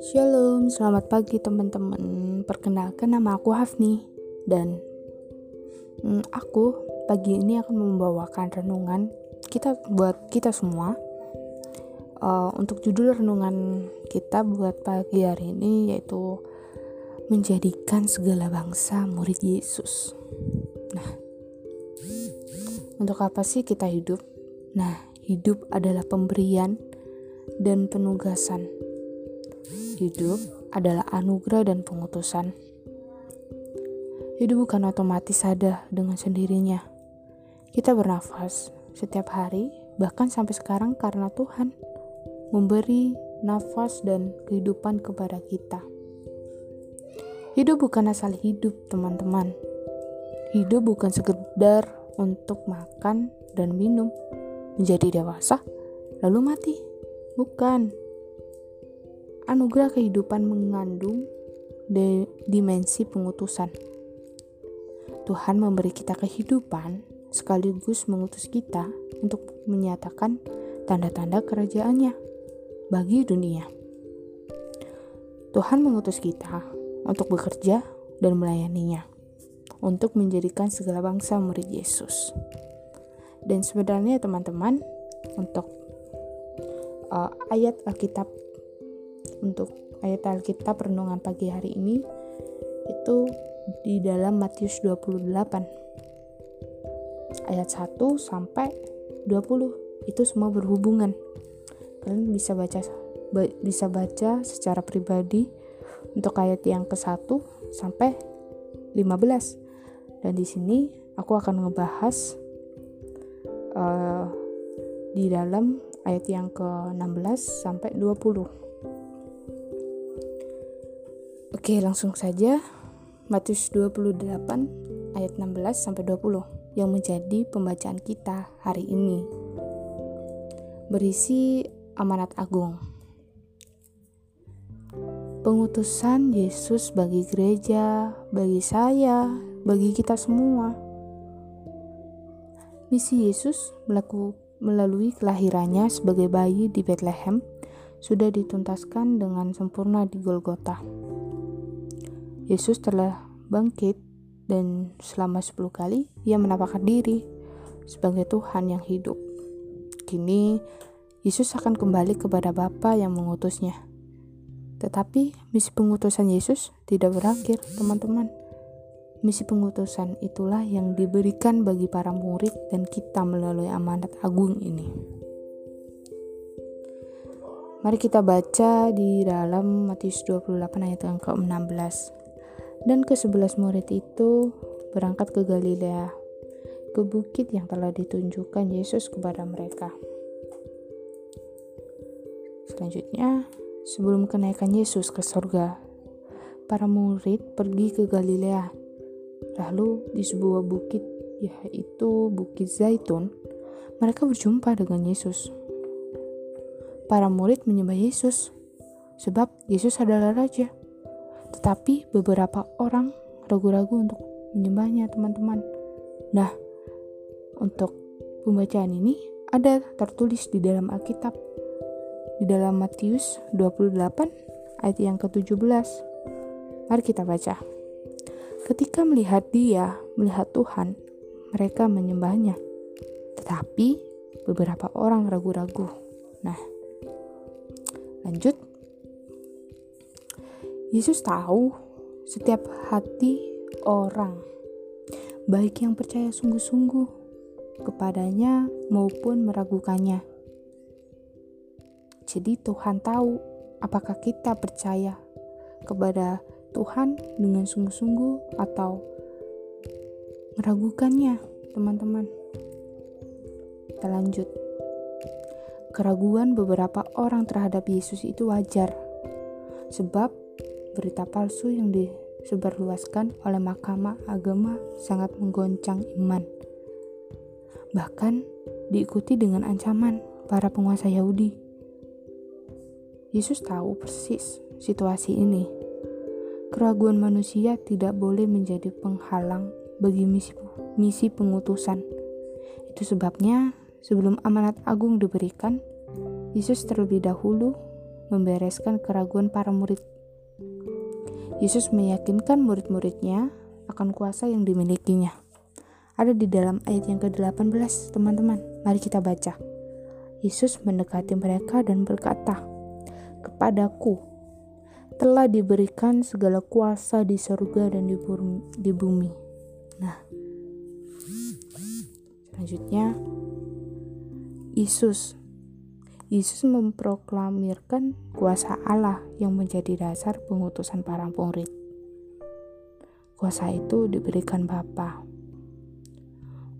Shalom, selamat pagi teman-teman. Perkenalkan nama aku Hafni dan hmm, aku pagi ini akan membawakan renungan kita buat kita semua. Uh, untuk judul renungan kita buat pagi hari ini yaitu menjadikan segala bangsa murid Yesus. Nah, untuk apa sih kita hidup? Nah, hidup adalah pemberian dan penugasan Hidup adalah anugerah dan pengutusan. Hidup bukan otomatis ada dengan sendirinya. Kita bernafas setiap hari, bahkan sampai sekarang karena Tuhan memberi nafas dan kehidupan kepada kita. Hidup bukan asal hidup, teman-teman. Hidup bukan sekedar untuk makan dan minum, menjadi dewasa, lalu mati. Bukan anugerah kehidupan mengandung dimensi pengutusan. Tuhan memberi kita kehidupan sekaligus mengutus kita untuk menyatakan tanda-tanda kerajaannya bagi dunia. Tuhan mengutus kita untuk bekerja dan melayaninya, untuk menjadikan segala bangsa murid Yesus. Dan sebenarnya teman-teman, untuk uh, ayat Alkitab untuk ayat Alkitab renungan pagi hari ini itu di dalam Matius 28 ayat 1 sampai 20 itu semua berhubungan. Kalian bisa baca bisa baca secara pribadi untuk ayat yang ke-1 sampai 15 dan di sini aku akan ngebahas uh, di dalam ayat yang ke-16 sampai 20 Oke, langsung saja Matius 28 ayat 16 sampai 20 yang menjadi pembacaan kita hari ini. Berisi amanat agung. Pengutusan Yesus bagi gereja, bagi saya, bagi kita semua. Misi Yesus melalui kelahirannya sebagai bayi di Bethlehem sudah dituntaskan dengan sempurna di Golgota Yesus telah bangkit dan selama 10 kali ia menampakkan diri sebagai Tuhan yang hidup. Kini Yesus akan kembali kepada Bapa yang mengutusnya. Tetapi misi pengutusan Yesus tidak berakhir, teman-teman. Misi pengutusan itulah yang diberikan bagi para murid dan kita melalui amanat agung ini. Mari kita baca di dalam Matius 28 ayat yang ke-16 dan ke sebelas murid itu berangkat ke Galilea, ke bukit yang telah ditunjukkan Yesus kepada mereka. Selanjutnya, sebelum kenaikan Yesus ke sorga, para murid pergi ke Galilea. Lalu di sebuah bukit, yaitu Bukit Zaitun, mereka berjumpa dengan Yesus. Para murid menyembah Yesus, sebab Yesus adalah Raja. Tetapi beberapa orang ragu-ragu untuk menyembahnya, teman-teman. Nah, untuk pembacaan ini ada tertulis di dalam Alkitab di dalam Matius 28 ayat yang ke-17. Mari kita baca. Ketika melihat dia, melihat Tuhan, mereka menyembahnya. Tetapi beberapa orang ragu-ragu. Nah, lanjut Yesus tahu setiap hati orang, baik yang percaya sungguh-sungguh kepadanya maupun meragukannya. Jadi, Tuhan tahu apakah kita percaya kepada Tuhan dengan sungguh-sungguh atau meragukannya, teman-teman. Kita lanjut. Keraguan beberapa orang terhadap Yesus itu wajar, sebab berita palsu yang disebarluaskan oleh mahkamah agama sangat menggoncang iman. Bahkan diikuti dengan ancaman para penguasa Yahudi. Yesus tahu persis situasi ini. Keraguan manusia tidak boleh menjadi penghalang bagi misi, misi pengutusan. Itu sebabnya sebelum amanat agung diberikan, Yesus terlebih dahulu membereskan keraguan para murid. Yesus meyakinkan murid-muridnya akan kuasa yang dimilikinya. Ada di dalam ayat yang ke-18, teman-teman. Mari kita baca. Yesus mendekati mereka dan berkata, "Kepadaku telah diberikan segala kuasa di surga dan di bumi." Nah, selanjutnya Yesus Yesus memproklamirkan kuasa Allah yang menjadi dasar pengutusan para murid. Kuasa itu diberikan Bapa.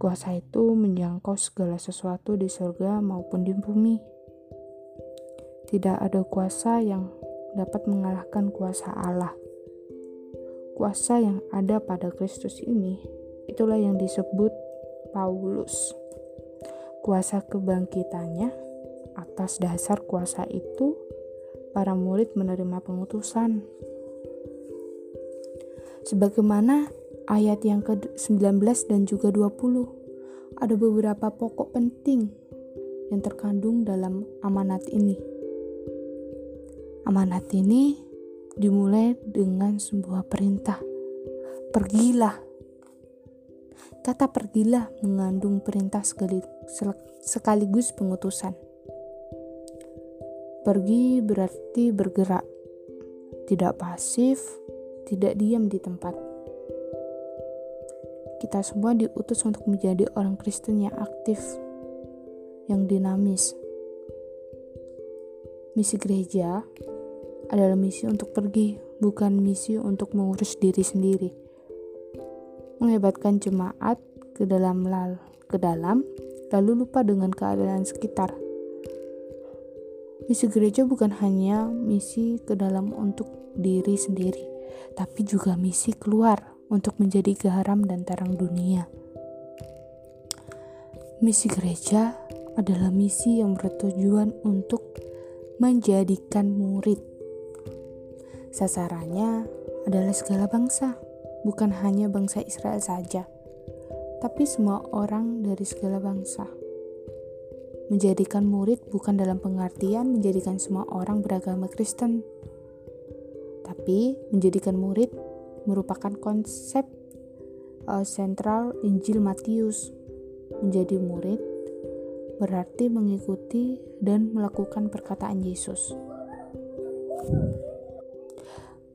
Kuasa itu menjangkau segala sesuatu di surga maupun di bumi. Tidak ada kuasa yang dapat mengalahkan kuasa Allah. Kuasa yang ada pada Kristus ini, itulah yang disebut Paulus kuasa kebangkitannya, atas dasar kuasa itu, para murid menerima pengutusan. Sebagaimana ayat yang ke-19 dan juga 20, ada beberapa pokok penting yang terkandung dalam amanat ini. Amanat ini dimulai dengan sebuah perintah. Pergilah Kata pergilah mengandung perintah sekaligus pengutusan. Pergi berarti bergerak, tidak pasif, tidak diam di tempat. Kita semua diutus untuk menjadi orang Kristen yang aktif, yang dinamis. Misi gereja adalah misi untuk pergi, bukan misi untuk mengurus diri sendiri menghebatkan jemaat ke dalam lal ke dalam lalu lupa dengan keadaan sekitar. Misi gereja bukan hanya misi ke dalam untuk diri sendiri, tapi juga misi keluar untuk menjadi garam dan terang dunia. Misi gereja adalah misi yang bertujuan untuk menjadikan murid. Sasarannya adalah segala bangsa bukan hanya bangsa Israel saja, tapi semua orang dari segala bangsa. Menjadikan murid bukan dalam pengertian menjadikan semua orang beragama Kristen, tapi menjadikan murid merupakan konsep uh, sentral Injil Matius. Menjadi murid berarti mengikuti dan melakukan perkataan Yesus.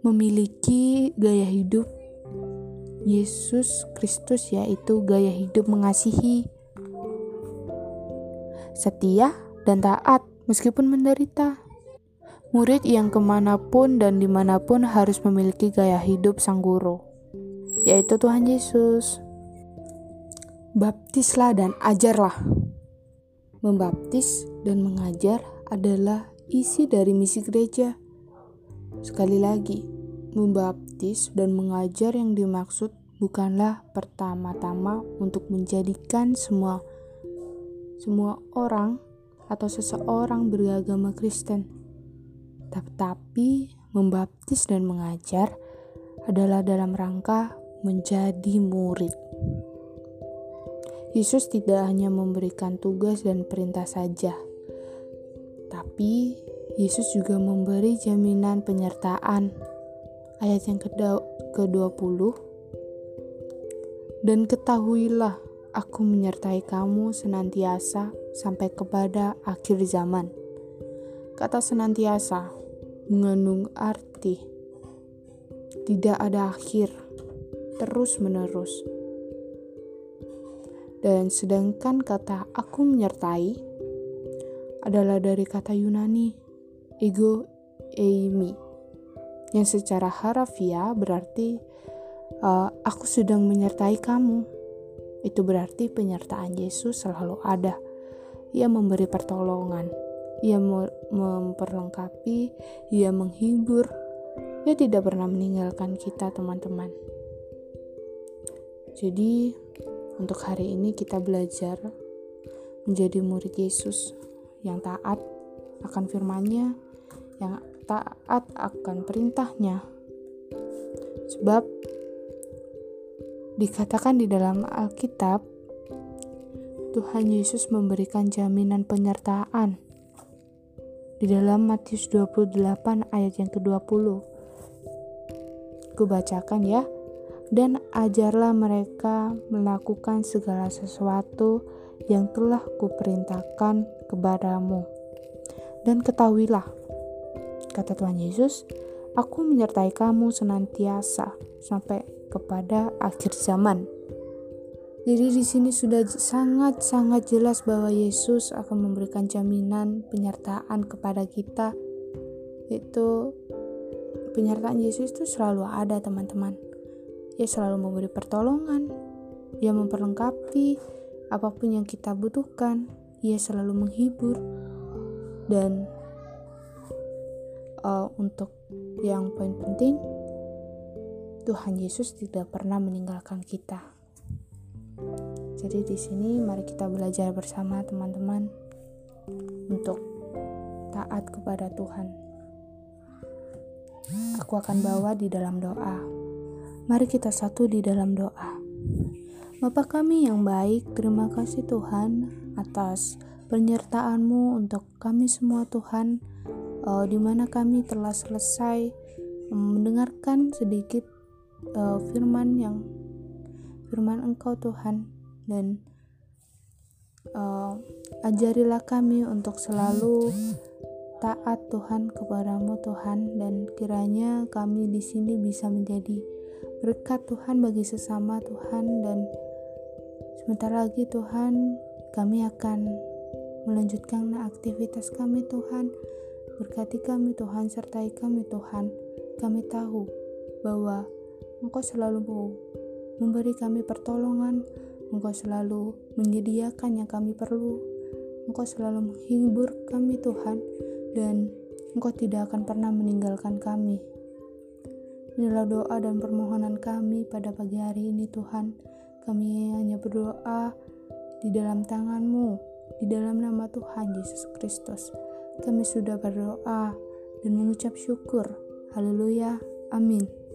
Memiliki gaya hidup Yesus Kristus yaitu gaya hidup mengasihi, setia, dan taat meskipun menderita. Murid yang ke mana pun dan di mana pun harus memiliki gaya hidup sang guru, yaitu Tuhan Yesus. Baptislah dan ajarlah. Membaptis dan mengajar adalah isi dari misi gereja. Sekali lagi, membaptis dan mengajar yang dimaksud bukanlah pertama-tama untuk menjadikan semua semua orang atau seseorang beragama Kristen. Tetapi membaptis dan mengajar adalah dalam rangka menjadi murid. Yesus tidak hanya memberikan tugas dan perintah saja, tapi Yesus juga memberi jaminan penyertaan. Ayat yang ke-20 dan ketahuilah, aku menyertai kamu senantiasa sampai kepada akhir zaman. Kata senantiasa mengandung arti tidak ada akhir, terus-menerus. Dan sedangkan kata aku menyertai adalah dari kata Yunani ego eimi yang secara harafiah berarti uh, aku sedang menyertai kamu. Itu berarti penyertaan Yesus selalu ada. Ia memberi pertolongan, ia memperlengkapi, ia menghibur. Ia tidak pernah meninggalkan kita, teman-teman. Jadi, untuk hari ini kita belajar menjadi murid Yesus yang taat akan firman-Nya, yang taat akan perintahnya. Sebab Dikatakan di dalam Alkitab, Tuhan Yesus memberikan jaminan penyertaan di dalam Matius 28 ayat yang ke-20. Kubacakan ya. Dan ajarlah mereka melakukan segala sesuatu yang telah kuperintahkan kepadamu. Dan ketahuilah, kata Tuhan Yesus, aku menyertai kamu senantiasa sampai kepada akhir zaman. Jadi di sini sudah sangat-sangat jelas bahwa Yesus akan memberikan jaminan penyertaan kepada kita. Itu penyertaan Yesus itu selalu ada, teman-teman. Ia selalu memberi pertolongan, ia memperlengkapi apa pun yang kita butuhkan, ia selalu menghibur dan uh, untuk yang poin penting Tuhan Yesus tidak pernah meninggalkan kita. Jadi di sini mari kita belajar bersama teman-teman untuk taat kepada Tuhan. Aku akan bawa di dalam doa. Mari kita satu di dalam doa. Bapa kami yang baik, terima kasih Tuhan atas penyertaan-Mu untuk kami semua Tuhan, uh, di mana kami telah selesai mendengarkan sedikit uh, firman yang firman Engkau Tuhan. Dan uh, ajarilah kami untuk selalu taat Tuhan kepadamu Tuhan. Dan kiranya kami di sini bisa menjadi berkat Tuhan bagi sesama Tuhan. Dan sebentar lagi Tuhan kami akan melanjutkan aktivitas kami Tuhan berkati kami Tuhan sertai kami Tuhan kami tahu bahwa Engkau selalu memberi kami pertolongan Engkau selalu menyediakan yang kami perlu. Engkau selalu menghibur kami Tuhan dan Engkau tidak akan pernah meninggalkan kami. Inilah doa dan permohonan kami pada pagi hari ini Tuhan. Kami hanya berdoa di dalam tangan-Mu, di dalam nama Tuhan Yesus Kristus. Kami sudah berdoa dan mengucap syukur. Haleluya. Amin.